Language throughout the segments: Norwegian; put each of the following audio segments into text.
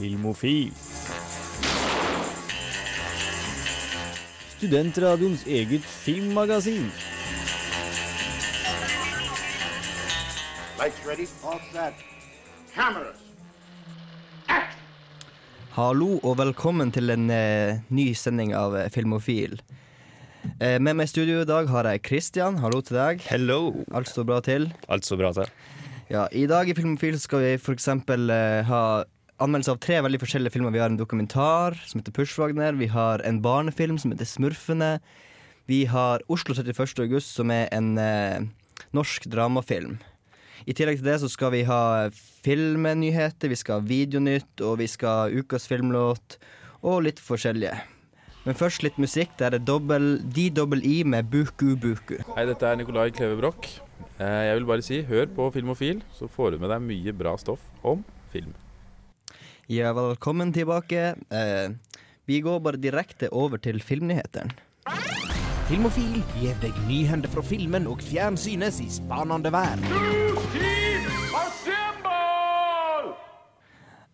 Filmofil. Studentradioens eget filmmagasin. Lights ready, all set. Cameras. Hallo og velkommen til en eh, ny sending av eh, Filmofil. Eh, med meg i studio i dag har jeg Christian. Hallo til deg. Hello! Alt står bra til. Alt så bra til. Ja, I dag i Filmofil skal vi f.eks. Eh, ha anmeldelse av tre veldig forskjellige filmer. Vi har en dokumentar som heter Pushwagner. Vi har en barnefilm som heter Smurfene. Vi har Oslo 31. august, som er en eh, norsk dramafilm. I tillegg til det så skal vi ha filmnyheter, vi skal ha videonytt, og vi skal ha ukas filmlåt, og litt forskjellige. Men først litt musikk. Det er DWI med Buku Buku. Hei, dette er Nikolai Kleve Broch. Eh, Jeg vil bare si, hør på Filmofil, så får du med deg mye bra stoff om film. Ja, velkommen tilbake. Eh, vi går bare direkte over til filmnyhetene. Filmofil gir deg nyhender fra filmen og fjernsynets i spanende verden.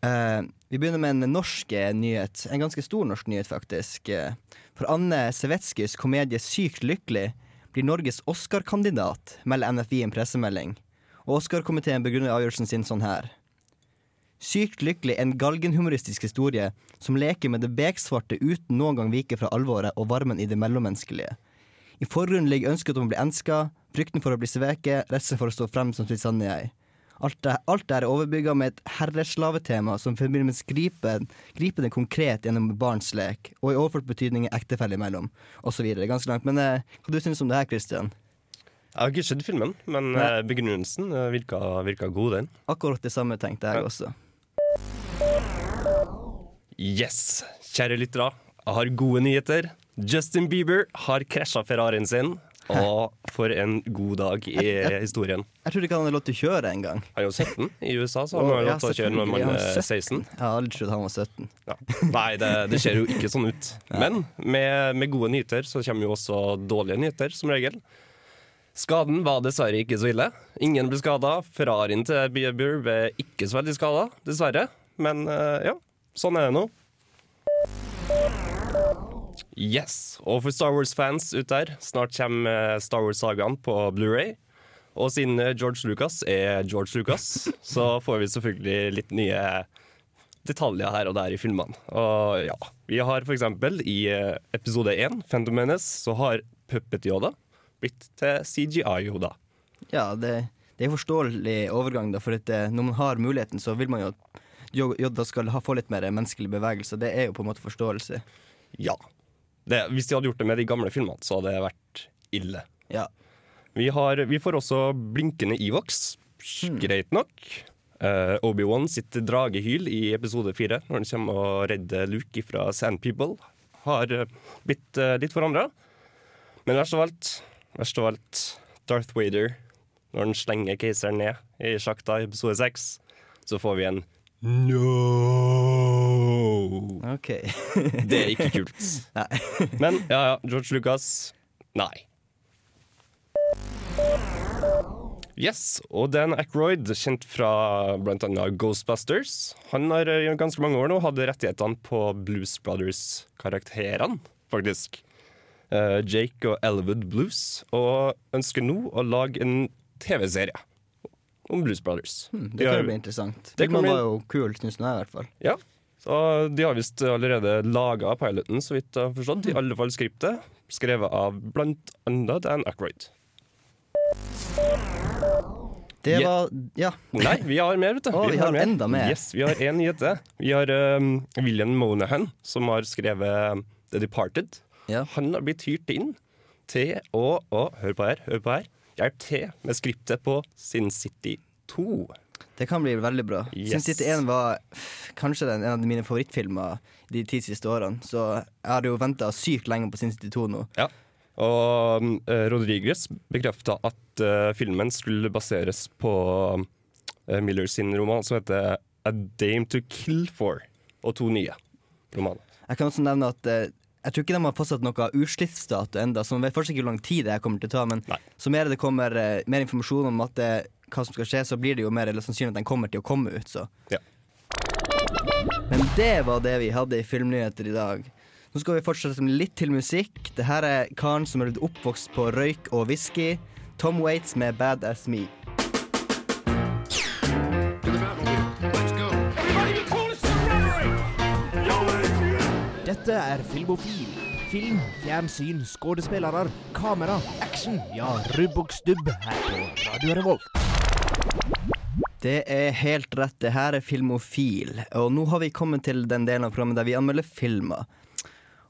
Uh, vi begynner med en norsk eh, nyhet. En ganske stor norsk nyhet, faktisk. Eh, For Anne Svetskys komedie 'Sykt lykkelig' blir Norges Oscar-kandidat, melder NFI i en pressemelding. Og Oscar-komiteen begrunner avgjørelsen sin sånn her. Sykt lykkelig en galgenhumoristisk historie som leker med det beksvarte uten noen gang vike fra alvoret og varmen i det mellommenneskelige. I forgrunnen ligger ønsket om å bli enska, frykten for å bli sveket, redselen for å stå frem som sitt sanne jeg. Alt det, alt det er overbygga med et herreslavetema som forbindes gripende, gripende konkret gjennom barns lek, og i overført betydning ektefelle imellom, osv. Ganske langt. Men eh, hva du syns om det her, Christian? Jeg har ikke sett filmen, men eh, begrunnelsen eh, virka, virka god, den. Akkurat det samme tenkte jeg også. Yes! Kjære lyttere, jeg har gode nyheter. Justin Bieber har krasja Ferrarien sin, og for en god dag i historien. Jeg trodde ikke han hadde lov til å kjøre engang. Han er jo 17 i USA, så han har lov til å kjøre når man er 16. Jeg har aldri trodd han var 17. Ja. Nei, det, det ser jo ikke sånn ut. Men med, med gode nyheter så kommer jo også dårlige nyheter, som regel. Skaden var dessverre ikke så ille. Ingen ble skada. Ferrarien til Biebur ble ikke så veldig skada, dessverre. Men eh, ja, sånn er det nå. Yes, og for Star Wars-fans ut der, snart kommer eh, Star Wars-sagaen på Blu-ray. Og siden eh, George Lucas er George Lucas, så får vi selvfølgelig litt nye detaljer her og der i filmene. Og ja, vi har for eksempel i episode 1, Phantom Menace, så har Puppet Yoda blitt til CGI Yoda. Ja, det, det er forståelig overgang, da, for at eh, når man har muligheten, så vil man jo at Jodda skal ha, få litt mer menneskelig bevegelse. Det er jo på en måte forståelse. Ja. Det, hvis de hadde gjort det med de gamle filmene, så hadde det vært ille. Ja. Vi, har, vi får også blinkende Evox. Greit nok. Uh, Obi-Wan sitt dragehyl i episode fire, når han kommer og redder Luke fra Sand People, har eh, blitt uh, litt forandra. Men verst av alt, verst av alt, Darth Vader, når han slenger keiseren ned i sjakta i episode seks, så får vi en No! OK. Det er ikke kult. Nei. Men ja, ja, George Lucas Nei. Yes, og Dan Aykroyd, kjent fra annet Ghostbusters. Han har i ganske mange år nå hatt rettighetene på Blues Brothers-karakterene, faktisk. Eh, Jake og Elwood Blues, og ønsker nå å lage en TV-serie om Blues Brothers. Hmm, De Det kan har- jo bli interessant. Det kan bli- var jo kul, syns jeg i hvert fall. Ja, og de har visst allerede laga piloten, så vidt jeg har forstått. I alle fall skriptet. Skrevet av blant annet Dan Ackroyd. Det var Ja. Nei, vi har mer, vet du. Oh, vi har enda mer. Yes, vi har én nyhet til. Vi har um, William Monahan, som har skrevet um, The Departed. Ja. Han har blitt hyrt inn til å å, Hør på her, hør på her. Hjelp til med skriptet på Sin City 2. Det kan bli veldig bra. Yes. Sin City 1 var kanskje den, en av mine favorittfilmer de ti siste årene. Så jeg har jo venta sykt lenge på Sin City 2 nå. Ja. Og uh, eh, Rodriguez bekrefta at uh, filmen skulle baseres på uh, Miller sin roman som heter A Dame to Kill For, og to nye romaner. Jeg kan også nevne at eh, jeg tror ikke de har fastsatt noe utslippsdato ennå, så man vet fortsatt ikke hvor lang tid det kommer til å ta. Men Nei. så mer det kommer eh, mer informasjon om det, hva som skal skje, så blir det jo mer eller sannsynlig at den kommer til å komme ut. Så. Ja. Men det var det vi hadde i Filmnyheter i dag. Nå skal vi fortsette med litt til musikk. Det her er karen som er blitt oppvokst på røyk og whisky. Tom Waits med 'Bad As Me'. Dette er Filmofil. Film, fjernsyn, skuespillere, kamera, action. Ja, rubb og stubb her på Radio Revolt. Det er helt rett. Det her er Filmofil. Og nå har vi kommet til den delen av programmet der vi anmelder filmer.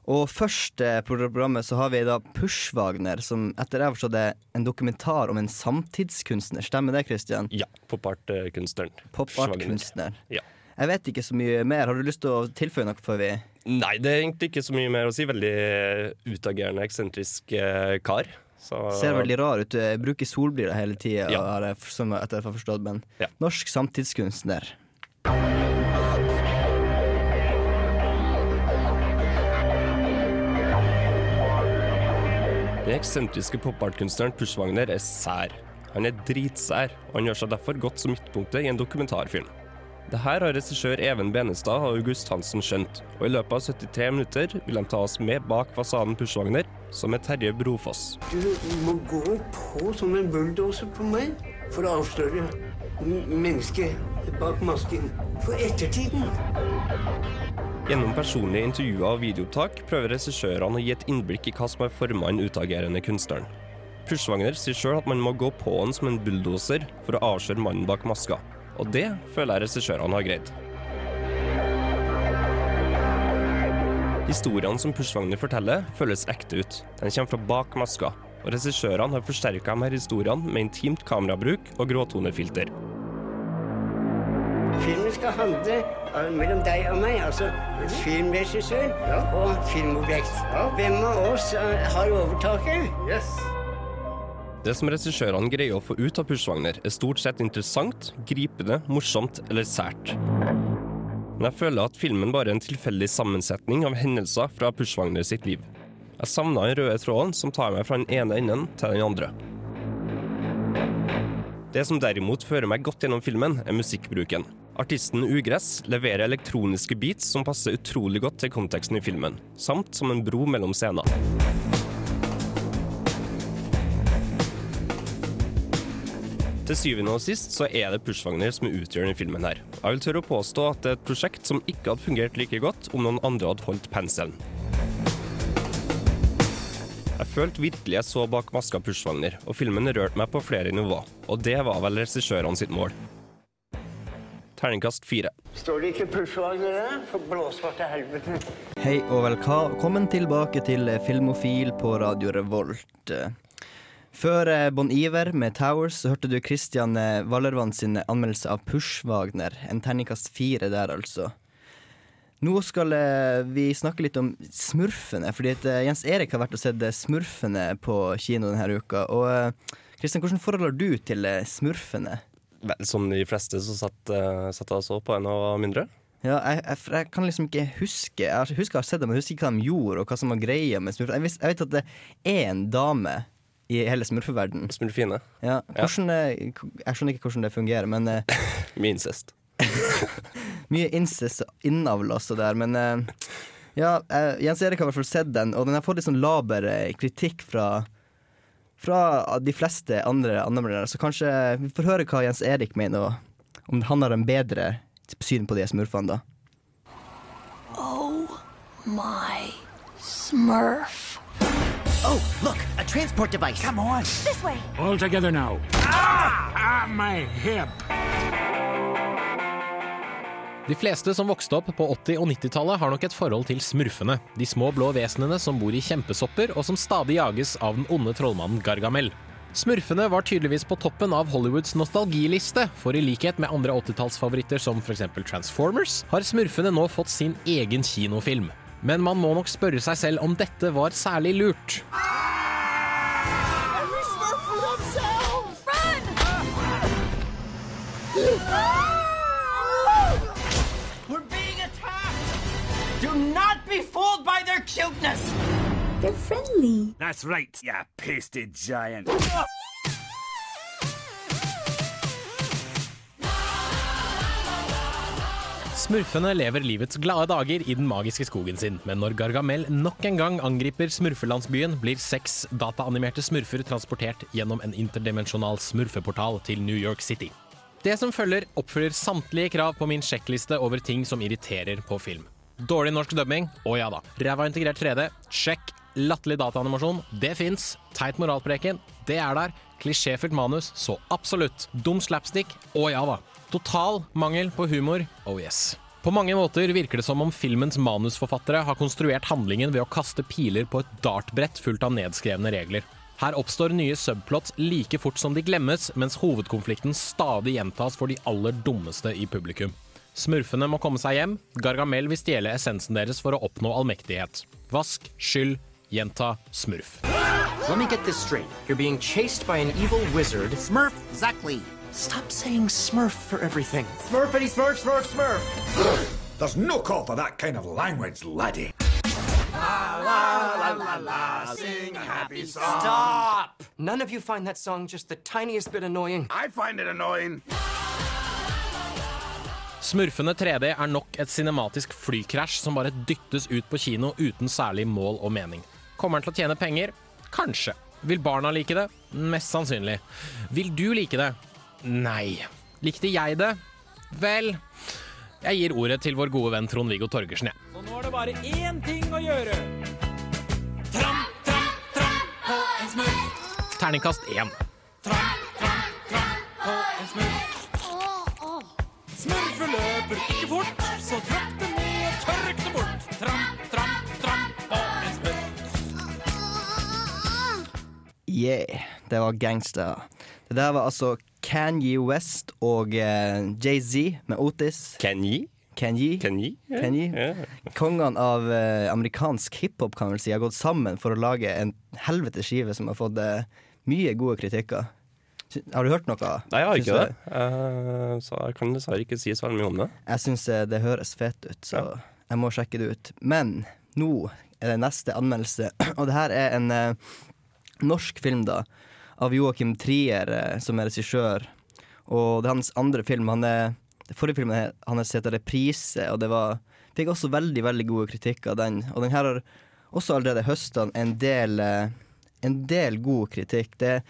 Og først eh, på programmet så har vi da Pushwagner, som etter jeg har forstått er en dokumentar om en samtidskunstner. Stemmer det, Christian? Ja, pop-art-kunstneren. Pop-art-kunstner. Ja. Jeg vet ikke så mye mer. Har du lyst til å tilføye noe før vi Nei, det er egentlig ikke så mye mer å si. Veldig utagerende, eksentrisk eh, kar. Så, Ser veldig rar ut. Jeg bruker solbriller hele tida, Ja. som etter jeg har forstått, men Ja. norsk samtidskunstner. Den eksentriske pop-art-kunstneren Pushwagner er sær. Han er dritsær, og han gjør seg derfor godt som midtpunktet i en dokumentarfilm. Det her har regissør Even Benestad og August Hansen skjønt, og i løpet av 73 minutter vil de ta oss med bak fasaden Pushwagner, som er Terje Brofoss. Du må gå på som en bulldoser på meg for å avsløre mennesket bak masken. For ettertiden. Gjennom personlige intervjuer og videoopptak prøver regissørene å gi et innblikk i hva som har forma den utagerende kunstneren. Pushwagner sier sjøl at man må gå på han som en bulldoser for å avsløre mannen bak maska, og det føler jeg regissørene har greid. Historiene som Pushwagner forteller, føles ekte ut. Den kommer fra bak maska, og regissørene har forsterka disse historiene med intimt kamerabruk og gråtonefilter. Filmen skal handle eh, mellom deg og meg, altså filmregissør og filmobjekt. Hvem av oss eh, har overtaket? Det som regissørene greier å få ut av Pushwagner, er stort sett interessant, gripende, morsomt eller sært. Men jeg føler at filmen bare er en tilfeldig sammensetning av hendelser fra Pushwagner sitt liv. Jeg savna den røde tråden som tar meg fra den ene enden til den andre. Det som derimot fører meg godt gjennom filmen, er musikkbruken. Artisten Ugress leverer elektroniske beats som passer utrolig godt til konteksten i filmen, samt som en bro mellom scener. Til syvende og sist så er det Pushwagner som utgjør denne filmen her. Jeg vil tørre å påstå at det er et prosjekt som ikke hadde fungert like godt om noen andre hadde holdt penselen. Jeg følte virkelig jeg så bak maska Pushwagner, og filmen rørte meg på flere nivåer. Og det var vel regissørene sitt mål. Terningkast fire. Står det ikke pushwagner der? For blåsvarte helvete. Hei og velkommen tilbake til Filmofil på Radio Revolt. Før eh, Bon Iver med Towers så hørte du Christian eh, Wallervann sin anmeldelse av Pushwagner. En terningkast fire der, altså. Nå skal eh, vi snakke litt om Smurfene, fordi Jens Erik har vært og sett Smurfene på kino denne uka. Og Christian, hvordan forhold har du til Smurfene? Vel, som de fleste så satt, satt jeg og så på en og mindre. Ja, jeg, jeg, jeg kan liksom ikke huske Jeg husker jeg har sett dem, men jeg husker ikke hva de gjorde, og hva som var greia med smurfene. Jeg, jeg vet at det er en dame i hele smurfeverdenen. Smurfine. Ja, hvordan det, jeg skjønner ikke hvordan det fungerer, men Mye incest. mye incest og innavl også der. Men eh, ja, eh, Jens Erik har i hvert fall sett den, og den har fått litt sånn laber eh, kritikk fra fra de fleste andre anmeldere. Så kanskje vi får høre hva Jens Erik mener, og om han har en bedre syn på de smurfene, da. Oh my Smurf. Oh, look, a transport device. Come on. This way. All together now. Ah! Ah, my hip. De fleste som vokste opp på 80- og 90-tallet har nok et forhold til smurfene, de små blå vesenene som bor i kjempesopper og som stadig jages av den onde trollmannen Gargamel. Smurfene var tydeligvis på toppen av Hollywoods nostalgiliste, for i likhet med andre 80-tallsfavoritter som f.eks. Transformers, har smurfene nå fått sin egen kinofilm. Men man må nok spørre seg selv om dette var særlig lurt. Do not be fooled by their cuteness. They're friendly. That's right, you pasted giant. Smurfene lever livets glade dager i den magiske skogen sin, men når Gargamel nok en gang angriper smurfelandsbyen, blir seks dataanimerte smurfer transportert gjennom en interdimensjonal smurfeportal til New York City. Det som følger, oppfyller samtlige krav på min sjekkliste over ting som irriterer på film. Dårlig norsk dubbing? Å ja da. Ræva integrert 3D? Sjekk. Latterlig dataanimasjon? Det fins. Teit moralpreken? Det er der. Klisjéfylt manus? Så absolutt. Dum slapstick? Å ja da. Total mangel på humor? Oh yes. På mange måter virker det som om filmens manusforfattere har konstruert handlingen ved å kaste piler på et dartbrett fullt av nedskrevne regler. Her oppstår nye subplots like fort som de glemmes, mens hovedkonflikten stadig gjentas for de aller dummeste i publikum. Smurfene må komme seg hjem, Gargamel vil stjele essensen deres for å oppnå allmektighet. Vask, skyld, gjenta, smurf. Let me get this straight. You're being chased by an evil wizard. Smurf, exactly. Stop saying Smurf for everything. Smurfity smurf, smurf, smurf. There's no call for that kind of language, laddie. La la la la la, sing a happy song. Stop! None of you find that song just the tiniest bit annoying. I find it annoying. Smurfene 3D er nok et cinematisk flykrasj som bare dyttes ut på kino uten særlig mål og mening. Kommer den til å tjene penger? Kanskje. Vil barna like det? Mest sannsynlig. Vil du like det? Nei. Likte jeg det? Vel Jeg gir ordet til vår gode venn Trond-Viggo Torgersen, jeg. Så nå er det bare én ting å gjøre. Tram, tram, tram på en smurf. Terningkast én. Tram, tram, tram på en smurf. Smurfer løper ikke fort, så tråkk det ned og tørk det bort. Tram, tram, tram på en smurf. Yeah, det var gangsta. Det der var altså Kanye West og eh, Jay-Z med Otis. Kanye? Kanye. Kanye? Ja. Kanye. Yeah. Kongene av eh, amerikansk hiphop kan vel si har gått sammen for å lage en helvetes skive som har fått eh, mye gode kritikker. Har du hørt noe? Nei, jeg har ikke det. Uh, så jeg kan dessverre ikke si så veldig mye om det. Jeg syns eh, det høres fett ut, så jeg må sjekke det ut. Men nå er det neste anmeldelse, og det her er en eh, norsk film, da. Av Joakim Trier, eh, som er regissør. Og det er hans andre film. Han er, forrige filmen hans heter 'Reprise', og det var fikk også veldig veldig gode kritikker av den. Og den her har også allerede høsta en del eh, en del god kritikk. Det er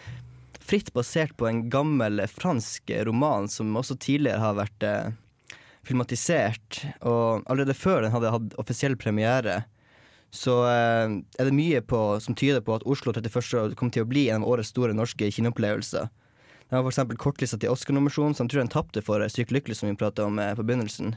fritt basert på en gammel fransk roman som også tidligere har vært eh, filmatisert. Og allerede før den hadde hatt offisiell premiere, så eh, er det mye på, som tyder på at Oslo 31. kommer til å bli en av årets store norske kinoopplevelser. Den var f.eks. kortlista til Oscar-nominasjon, som tror den tapte for eh, Sykt lykkelig, som vi prata om eh, på begynnelsen.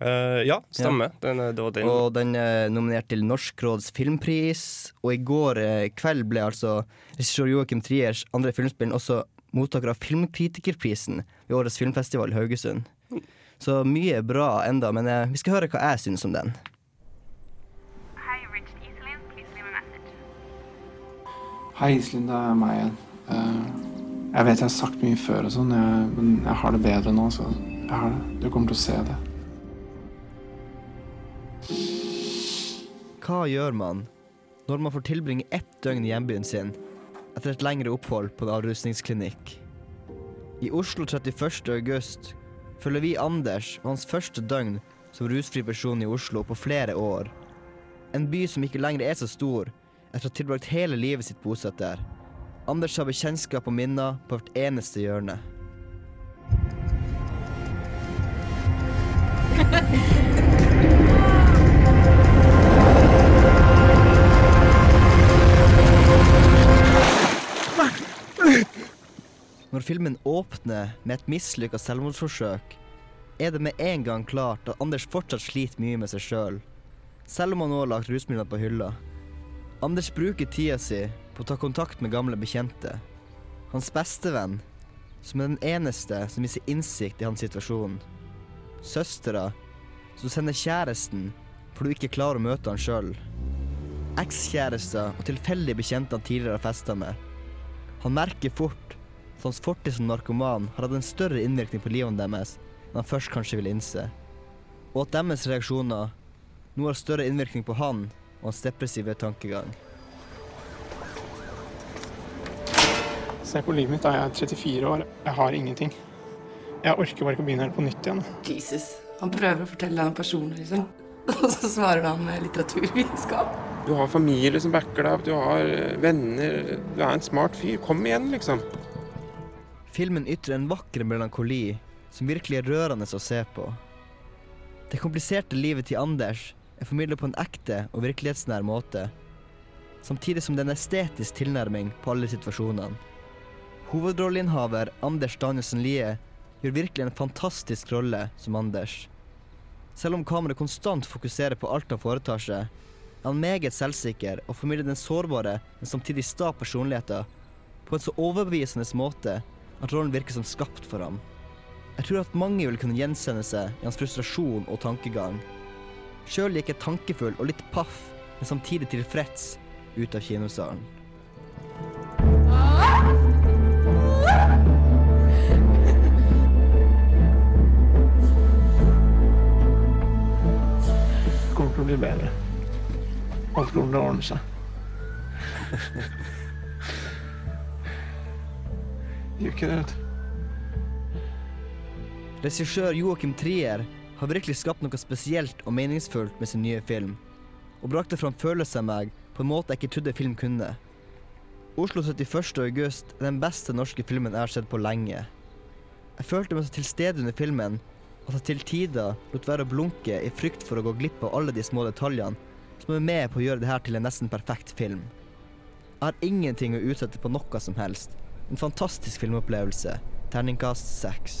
Uh, ja, stemmer. Den, det var den. Og den er nominert til Norsk råds filmpris. Og i går kveld ble altså regissør Joakim Triers andre filmspill også mottaker av Filmkritikerprisen ved årets filmfestival i Haugesund. Så mye bra enda, men vi skal høre hva jeg syns om den. Hei, Iselin, det er meg igjen. Eh, jeg vet jeg har sagt mye før, og sånn, men jeg har det bedre nå. så jeg har det. Du kommer til å se det. Hva gjør man når man får tilbringe ett døgn i hjembyen sin etter et lengre opphold på en avrusningsklinikk? I Oslo 31. august følger vi Anders og hans første døgn som rusfri person i Oslo på flere år. En by som ikke lenger er så stor etter å ha tilbrakt hele livet sitt bosatt der. Anders har bekjentskap og minner på hvert eneste hjørne. Når filmen åpner med et mislykka selvmordsforsøk, er det med en gang klart at Anders fortsatt sliter mye med seg sjøl, selv. selv om han nå har lagt rusmidlene på hylla. Anders bruker tida si på å ta kontakt med gamle bekjente. Hans bestevenn, som er den eneste som viser innsikt i hans situasjon. Søstera, som sender kjæresten for du ikke klarer å møte han sjøl. Ekskjærester og tilfeldige bekjente han tidligere har festa med. Han merker fort at hans fortid som narkoman har hatt en større innvirkning på livet deres enn han først kanskje ville innse. Og at deres reaksjoner nå har større innvirkning på han og hans depressive tankegang. Se på livet mitt, da. Jeg er 34 år. Jeg har ingenting. Jeg orker bare ikke å begynne helt på nytt igjen. Jesus, Han prøver å fortelle deg noe personlig, liksom. Og så svarer han med litteraturvitenskap. Du har familie som backer deg opp, du har eh, venner. Du er en smart fyr. Kom igjen, liksom. Filmen ytrer en vakker melankoli som virkelig er rørende å se på. Det kompliserte livet til Anders er formidlet på en ekte og virkelighetsnær måte, samtidig som det er en estetisk tilnærming på alle situasjonene. Hovedrolleinnehaver Anders Danielsen Lie gjør virkelig en fantastisk rolle som Anders. Selv om kameraet konstant fokuserer på alt han foretar seg, er han meget selvsikker og formidler den sårbare, men samtidig sta personligheten på en så overbevisende måte at rollen virker som skapt for ham. Jeg tror at mange vil kunne gjensende seg i hans frustrasjon og tankegang. Sjøl gikk jeg tankefull og litt paff, men samtidig tilfreds ut av kinosalen. Det kommer til å bli bedre. Alt kommer til å ordne seg. Gjør ikke det, vet du. Regissør Joakim Trier har virkelig skapt noe spesielt og meningsfullt med sin nye film, og brakte fram følelser meg på en måte jeg ikke trodde film kunne. Oslo 71. august er den beste norske filmen jeg har sett på lenge. Jeg følte meg så til stede under filmen at jeg til tider lot være å blunke i frykt for å gå glipp av alle de små detaljene som er med på å gjøre dette til en nesten perfekt film. Jeg har ingenting å utsette på noe som helst. En fantastisk filmopplevelse. Terningkast seks.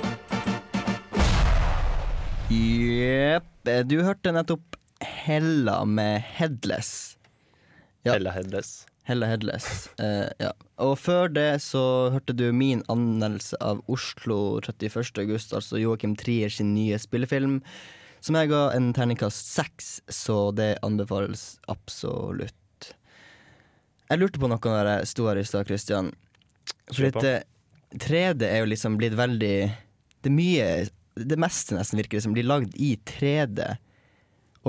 Jepp. Du hørte nettopp Hella med Headless. Ja. Hella Headless. Hella Headless. uh, ja. Og før det så hørte du min anmeldelse av Oslo 31. august, altså Joakim Trier sin nye spillefilm, som jeg ga en terningkast seks, så det anbefales absolutt. Jeg lurte på noe når jeg sto her i stad, Christian. For dette 3D er jo liksom blitt veldig Det er mye Det meste nesten virker som som blir lagd i 3D.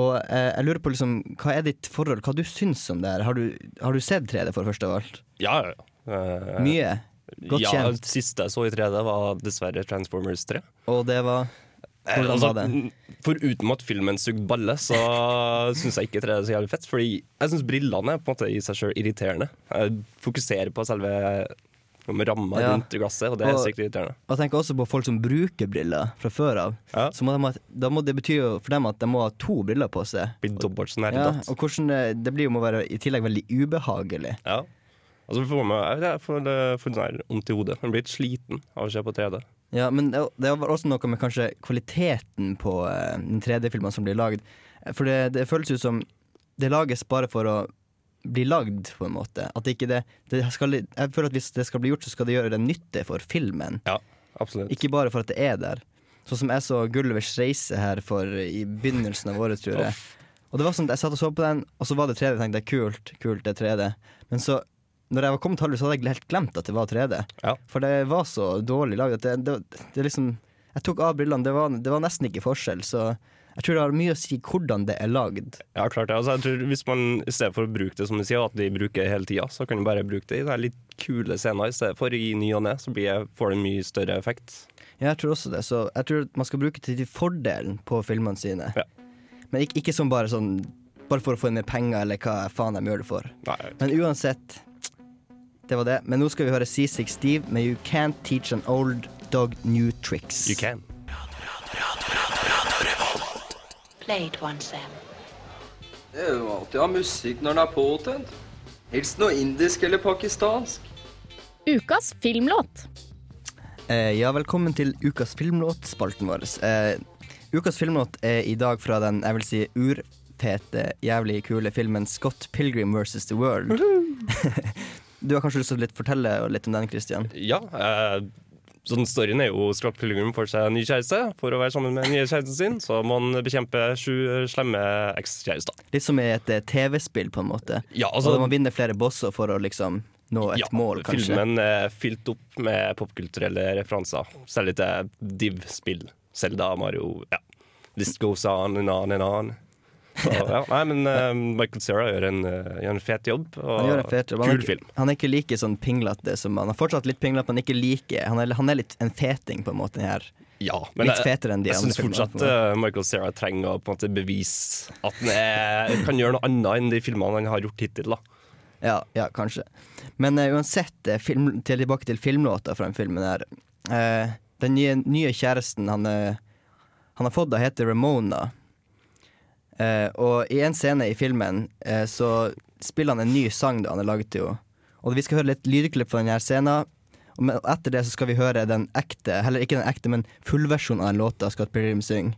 Og eh, jeg lurer på liksom hva er ditt forhold, hva du syns om det her? Har du, har du sett 3D for første av alt? Ja, ja. ja. Eh, Mye? Godt ja, kjent. det siste jeg så i 3D, var dessverre Transformers 3. Og det var Eh, Hvordan altså, var det? Foruten at filmen sugde balle, så syns jeg ikke 3D er så jævlig fett. Fordi jeg syns brillene er på en måte i seg sjøl irriterende. Jeg fokuserer på selve ramma Ja. rundt glasset, og det er Og- sykt irriterende. Og tenker også på folk som bruker briller fra før av. Så må de, da må det betyr jo for dem at de må ha to briller på seg. Blir dobbelt så Ja, nerdete. og hvordan det, det blir jo må være i tillegg veldig ubehagelig. Ja. Altså, for meg, jeg, får, får sånn her vondt i hodet. Man blir litt sliten av å se på 3D. Ja, men det det var også noe med kanskje kvaliteten på eh, den 3D-filmen som blir lagd. For det, det føles ut som det lages bare for å bli lagd, på en måte. At ikke det, det skal, Jeg føler at hvis det skal bli gjort, så skal det gjøre det nytte for filmen. Ja, absolutt. Ikke bare for at det er der. Sånn som jeg så Gullivers reise her for i begynnelsen av året, tror jeg. Og det var sånn at Jeg satt og så på den, og så var det 3D. Jeg tenkte kult, kult, det er 3D. Men så, når jeg var kommet så hadde jeg helt glemt at det var 3D. For det var så dårlig lagd at Det, det, det liksom Jeg tok av brillene, det var, det var nesten ikke forskjell. Så jeg tror det har mye å si hvordan det er lagd. Ja, klart det. Altså, jeg tror Hvis man i stedet for å bruke det som du sier, at de bruker hele tida, så kan du bare bruke det i de litt kule scener i stedet for i ny og ne. Så blir det, får det en mye større effekt. Ja, jeg tror også det. Så jeg tror man skal bruke det til fordelen på filmene sine. Ja. Men ikke, ikke som bare sånn Bare for å få inn mer penger, eller hva faen de gjør det for. Nei, Men uansett, det var det. Men nå skal vi høre C6 Steve med You Can't Teach an Old Dog New Tricks. You can. Play it once, Sam. Det er jo alltid å ha musikk når den er påtent. Helst noe indisk eller pakistansk. Ukas filmlåt. Eh, ja, velkommen til ukas filmlåt, spalten vår. Eh, ukas filmlåt er i dag fra den jeg vil si urfete, jævlig kule filmen Scott Pilgrim versus The World. du har kanskje lyst til å fortelle litt om den, Christian? Ja, eh, Sånn Storyen er jo Scott Pilgrim får seg en ny kjæreste. For å være sammen med den nye kjæresten sin Så må han bekjempe sju slemme ekskjærester. Litt som i et eh, TV-spill, på en måte. Ja, altså- og man vinner flere bosser for å liksom nå et Ja, mål, kanskje. Filmen er fylt opp med popkulturelle referanser. Særlig til Div-spill. Zelda, Mario ja. This goes on and on and on. Så, ja. Nei, men uh, Michael Cera gjør en, eh, gjør en fet jobb. Og Han fet jobb. Han er film. Han er ikke like sånn pinglete som han er fortsatt litt pinglete, men ikke like Han er, han er litt en feting, på en måte. den Her. Ja, men litt jeg, fetere enn de jeg andre syns fortsatt eh, Michael Cera trenger å på en måte bevise at han er, kan gjøre noe annet enn de filmene han har gjort hittil. da Ja, ja, kanskje. Men uh, uansett, film, til, tilbake til filmlåta fra den filmen her. Uh, den nye, nye kjæresten han, uh, han har fått, da heter Ramona. Eh, og i en scene i filmen eh, så spiller han en ny sang da han har laget til henne. Og vi skal høre litt lydklipp fra denne scenen. Og etter det så skal vi høre den ekte, heller ikke den ekte, men fullversjonen av den låta Scott Pilgrim synger,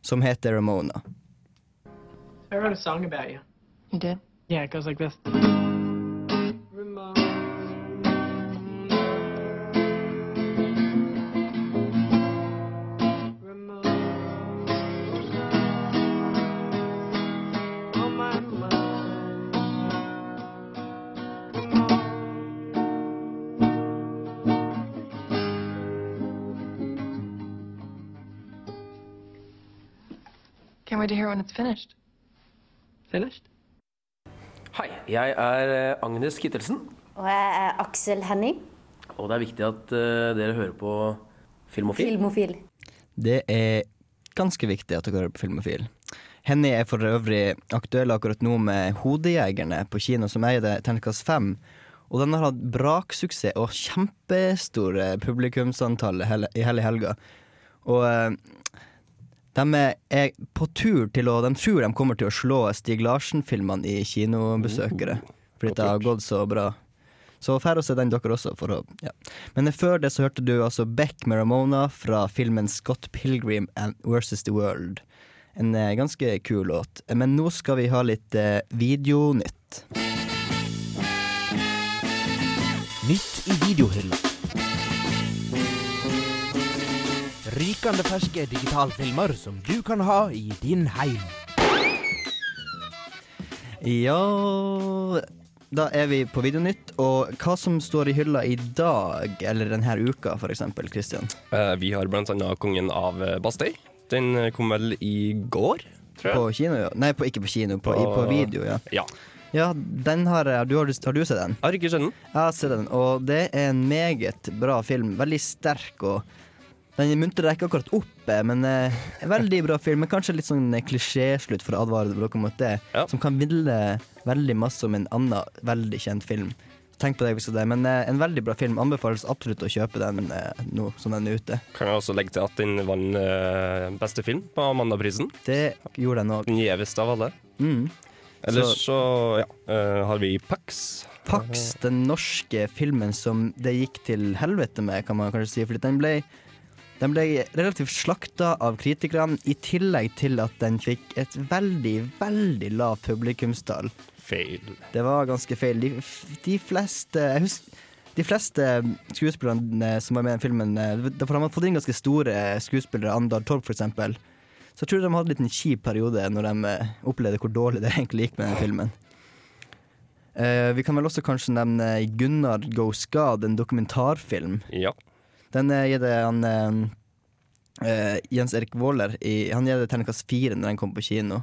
som heter Ramona. I wrote a song about you. You did? Yeah, it goes like this. Can't wait to hear it when it's finished. Finished? Hei, jeg er eh, Agnes Kittelsen, Og jeg er Aksel Henning, og det er viktig at uh, dere hører på Filmofil. filmofil. Det er ganske viktig at dere hører på Filmofil. Henny er for øvrig aktuell akkurat nå med Hodejegerne på kino, som eier det terningkast fem. Og den har hatt braksuksess og kjempestore publikumsantall i hele helga. Og eh, de er på tur til å De tror de kommer til å slå Stig Larsen-filmene i kinobesøkere. Fordi det har gått så bra. Så drar å se den dere også. For å, ja. Men før det så hørte du altså Beck med Ramona fra filmen Scott Pilgrim and versus The World. En eh, ganske kul låt. Men nå skal vi ha litt eh, videonytt. Nytt i videohylla. Rykende ferske digitalfilmer som du kan ha i din heim. Ja Da er vi på Videonytt, og hva som står i hylla i dag, eller denne uka for eksempel, Christian? Eh, vi har blant annet Kongen av eh, Bastøy. Den eh, kom vel i går, tror jeg. På kino, ja. Nei, på, ikke på kino, på, i, på video, ja. Ja. Ja, den har du, har, har du sett den? Jeg har ikke sett den. Jeg har sett den, og det er en meget bra film. Veldig sterk og Den muntrer deg ikke akkurat opp, eh, men eh, veldig bra film. Men kanskje litt sånn eh, klisjéslutt for å advare dere mot det. Som kan ville veldig masse om en annen veldig kjent film. Tenk på det hvis det er Men eh, en veldig bra film. Anbefales absolutt å kjøpe den eh, nå som den er ute. Kan jeg også legge til at den vant eh, beste film på Amandaprisen. Det gjorde den òg. Den gjeveste av alle. Mm. Ellers Så- så, ja, eh, har vi Pax. Pax, den norske filmen som det gikk til helvete med, kan man kanskje si. Fordi den ble, den ble relativt slakta av kritikerne, i tillegg til at den fikk et veldig, veldig lavt publikumstall. Feil. Det var ganske feil. De, de fleste Jeg husker de fleste skuespillerne som var med i filmen, eh, for de hadde fått inn ganske store skuespillere, Andal Torp eksempel. Så jeg tror de hadde en liten kjip periode når de eh, opplevde hvor dårlig det egentlig gikk med den filmen. Uh, vi kan vel også kanskje nevne Gunnar Goes God, en dokumentarfilm. Ja. Den eh, gir det han eh, eh, Jens Erik Waaler Han gir det terningkast fire når den kom på kino.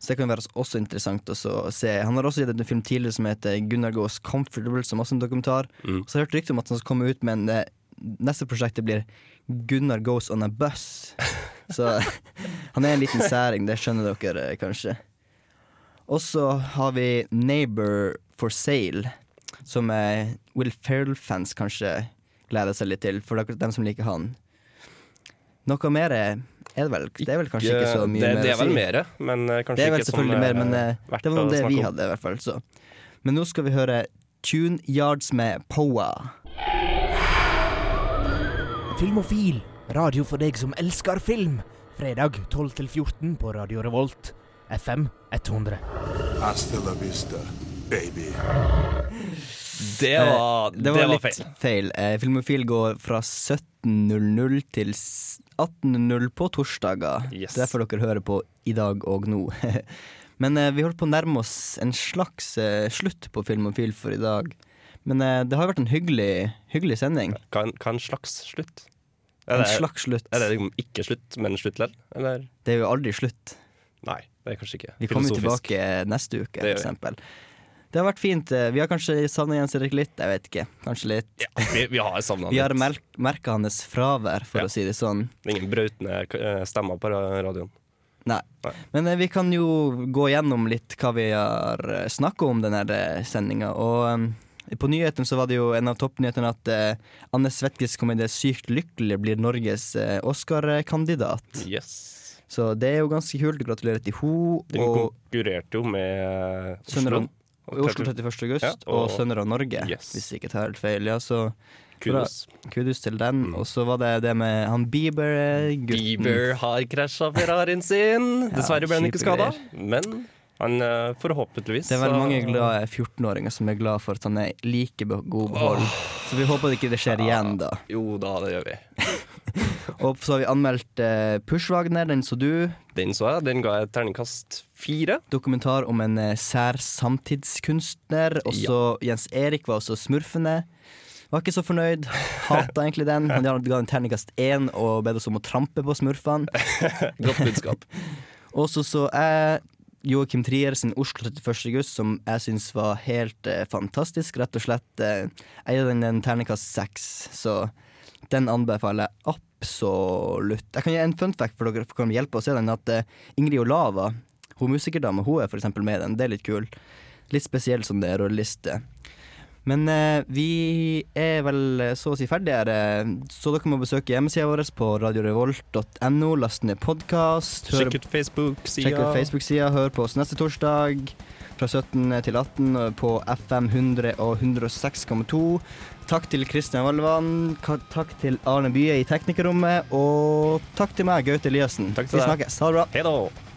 Så det kan være også interessant å se. Han har også gitt en film tidligere som heter Gunnar Goes Comfortable, som også en dokumentar. Mm. Så jeg hørt rykte om at han skal komme ut med en eh, Neste prosjektet blir Gunnar Goes On A Bus. Så han er en liten særing, det skjønner dere kanskje. Og så har vi Neighbor for Sale, som Will Ferrell-fans kanskje gleder seg litt til, for dem som liker han. Noe mer er det vel? Det er vel kanskje ikke så mye det, mer det er vel mer, men eh, kanskje ikke som mer, men eh, eh, det var noe det vi hadde, i hvert fall. Så. Men nå skal vi høre Tune Yards med Poa. Filmofil, radio for deg som elsker film. Fredag 12 til 14 på Radio Revolt. FM 100. Hasta la vista, baby. Det var, Eh, det var, litt feil. feil. Eh, Filmofil går fra 17.00 til 18.00 på torsdager. Yes. Derfor dere hører på i dag og nå. Men eh, vi holder på å nærme oss en slags eh, slutt på Filmofil for i dag. Men eh, det har vært en hyggelig, hyggelig sending. Hva en, en slags slutt? En slags slutt. Er det liksom ikke slutt, men slutt likevel? Eller? Det er jo aldri slutt. Nei, det er kanskje ikke. Vi kommer jo tilbake neste uke, for eksempel. vi. Det har vært fint. Eh, Vi har kanskje savna Jens Erik litt. Jeg vet ikke. Kanskje litt. Vi, vi har savna Vi har merka hans fravær, for å si det sånn. Ingen brautende eh, stemmer på radioen. Nei. Men eh, vi kan jo gå gjennom litt hva vi har snakka om denne sendinga. Og um, på nyheten så var det jo en av toppnyhetene at eh, Anne Svetkes komedie 'Sykt lykkelig' blir Norges eh, Oscar-kandidat. Yes. Så det er jo ganske kult. Gratulerer til henne. Den konkurrerte jo med Oslo. Sønner Oslo 31. august Ja, og, og- Sønner av Norge, Yes. hvis jeg ikke tar helt feil. Ja, så Kudos. Mm. Kudos til den. Og så var det det med han Bieber-gutten. Bieber har krasja Ferrarien sin. Ja, Dessverre ble han ikke skada, men han eh, forhåpentligvis Det er vel så- mange glade 14-åringer som er glad for at han er like god behold. Så vi håper ikke det skjer igjen, da. Jo da, det gjør vi. Og så har vi anmeldt uh, Pushwagner, den så du. Den så jeg. Den ga jeg terningkast fire. Dokumentar om en uh, sær samtidskunstner. Og så Jens Erik var også smurfende. Var ikke så fornøyd. Hata egentlig den. Han ga en terningkast én og bedt oss om å trampe på smurfene. Godt budskap. Og så så jeg Joakim Trier sin Oslo 31. august, som jeg syns var helt eh, fantastisk. Rett og slett. Eh, jeg gir den en terningkast seks, så den anbefaler jeg absolutt. Jeg kan gi en fun fact for dere for kan hjelpe å se den. At eh, Ingrid Olava, hun musikerdame, hun er for eksempel med i den. Det er litt kul. Litt spesiell som det er rolleliste. Men eh, vi er vel eh, så å si ferdige eh, Så dere må besøke hjemmesida vår på radiorevolt.no. Last ned podkast. Sjekk ut Facebook-sida. Facebook-sida. Hør på oss neste torsdag fra 17 til 18 på FM 100 og 106,2. Takk til Kristian Valvan. Takk til Arne Bye i teknikerrommet. Og takk til meg, Gaute Eliassen. Vi snakkes. Ha det bra. Hei da.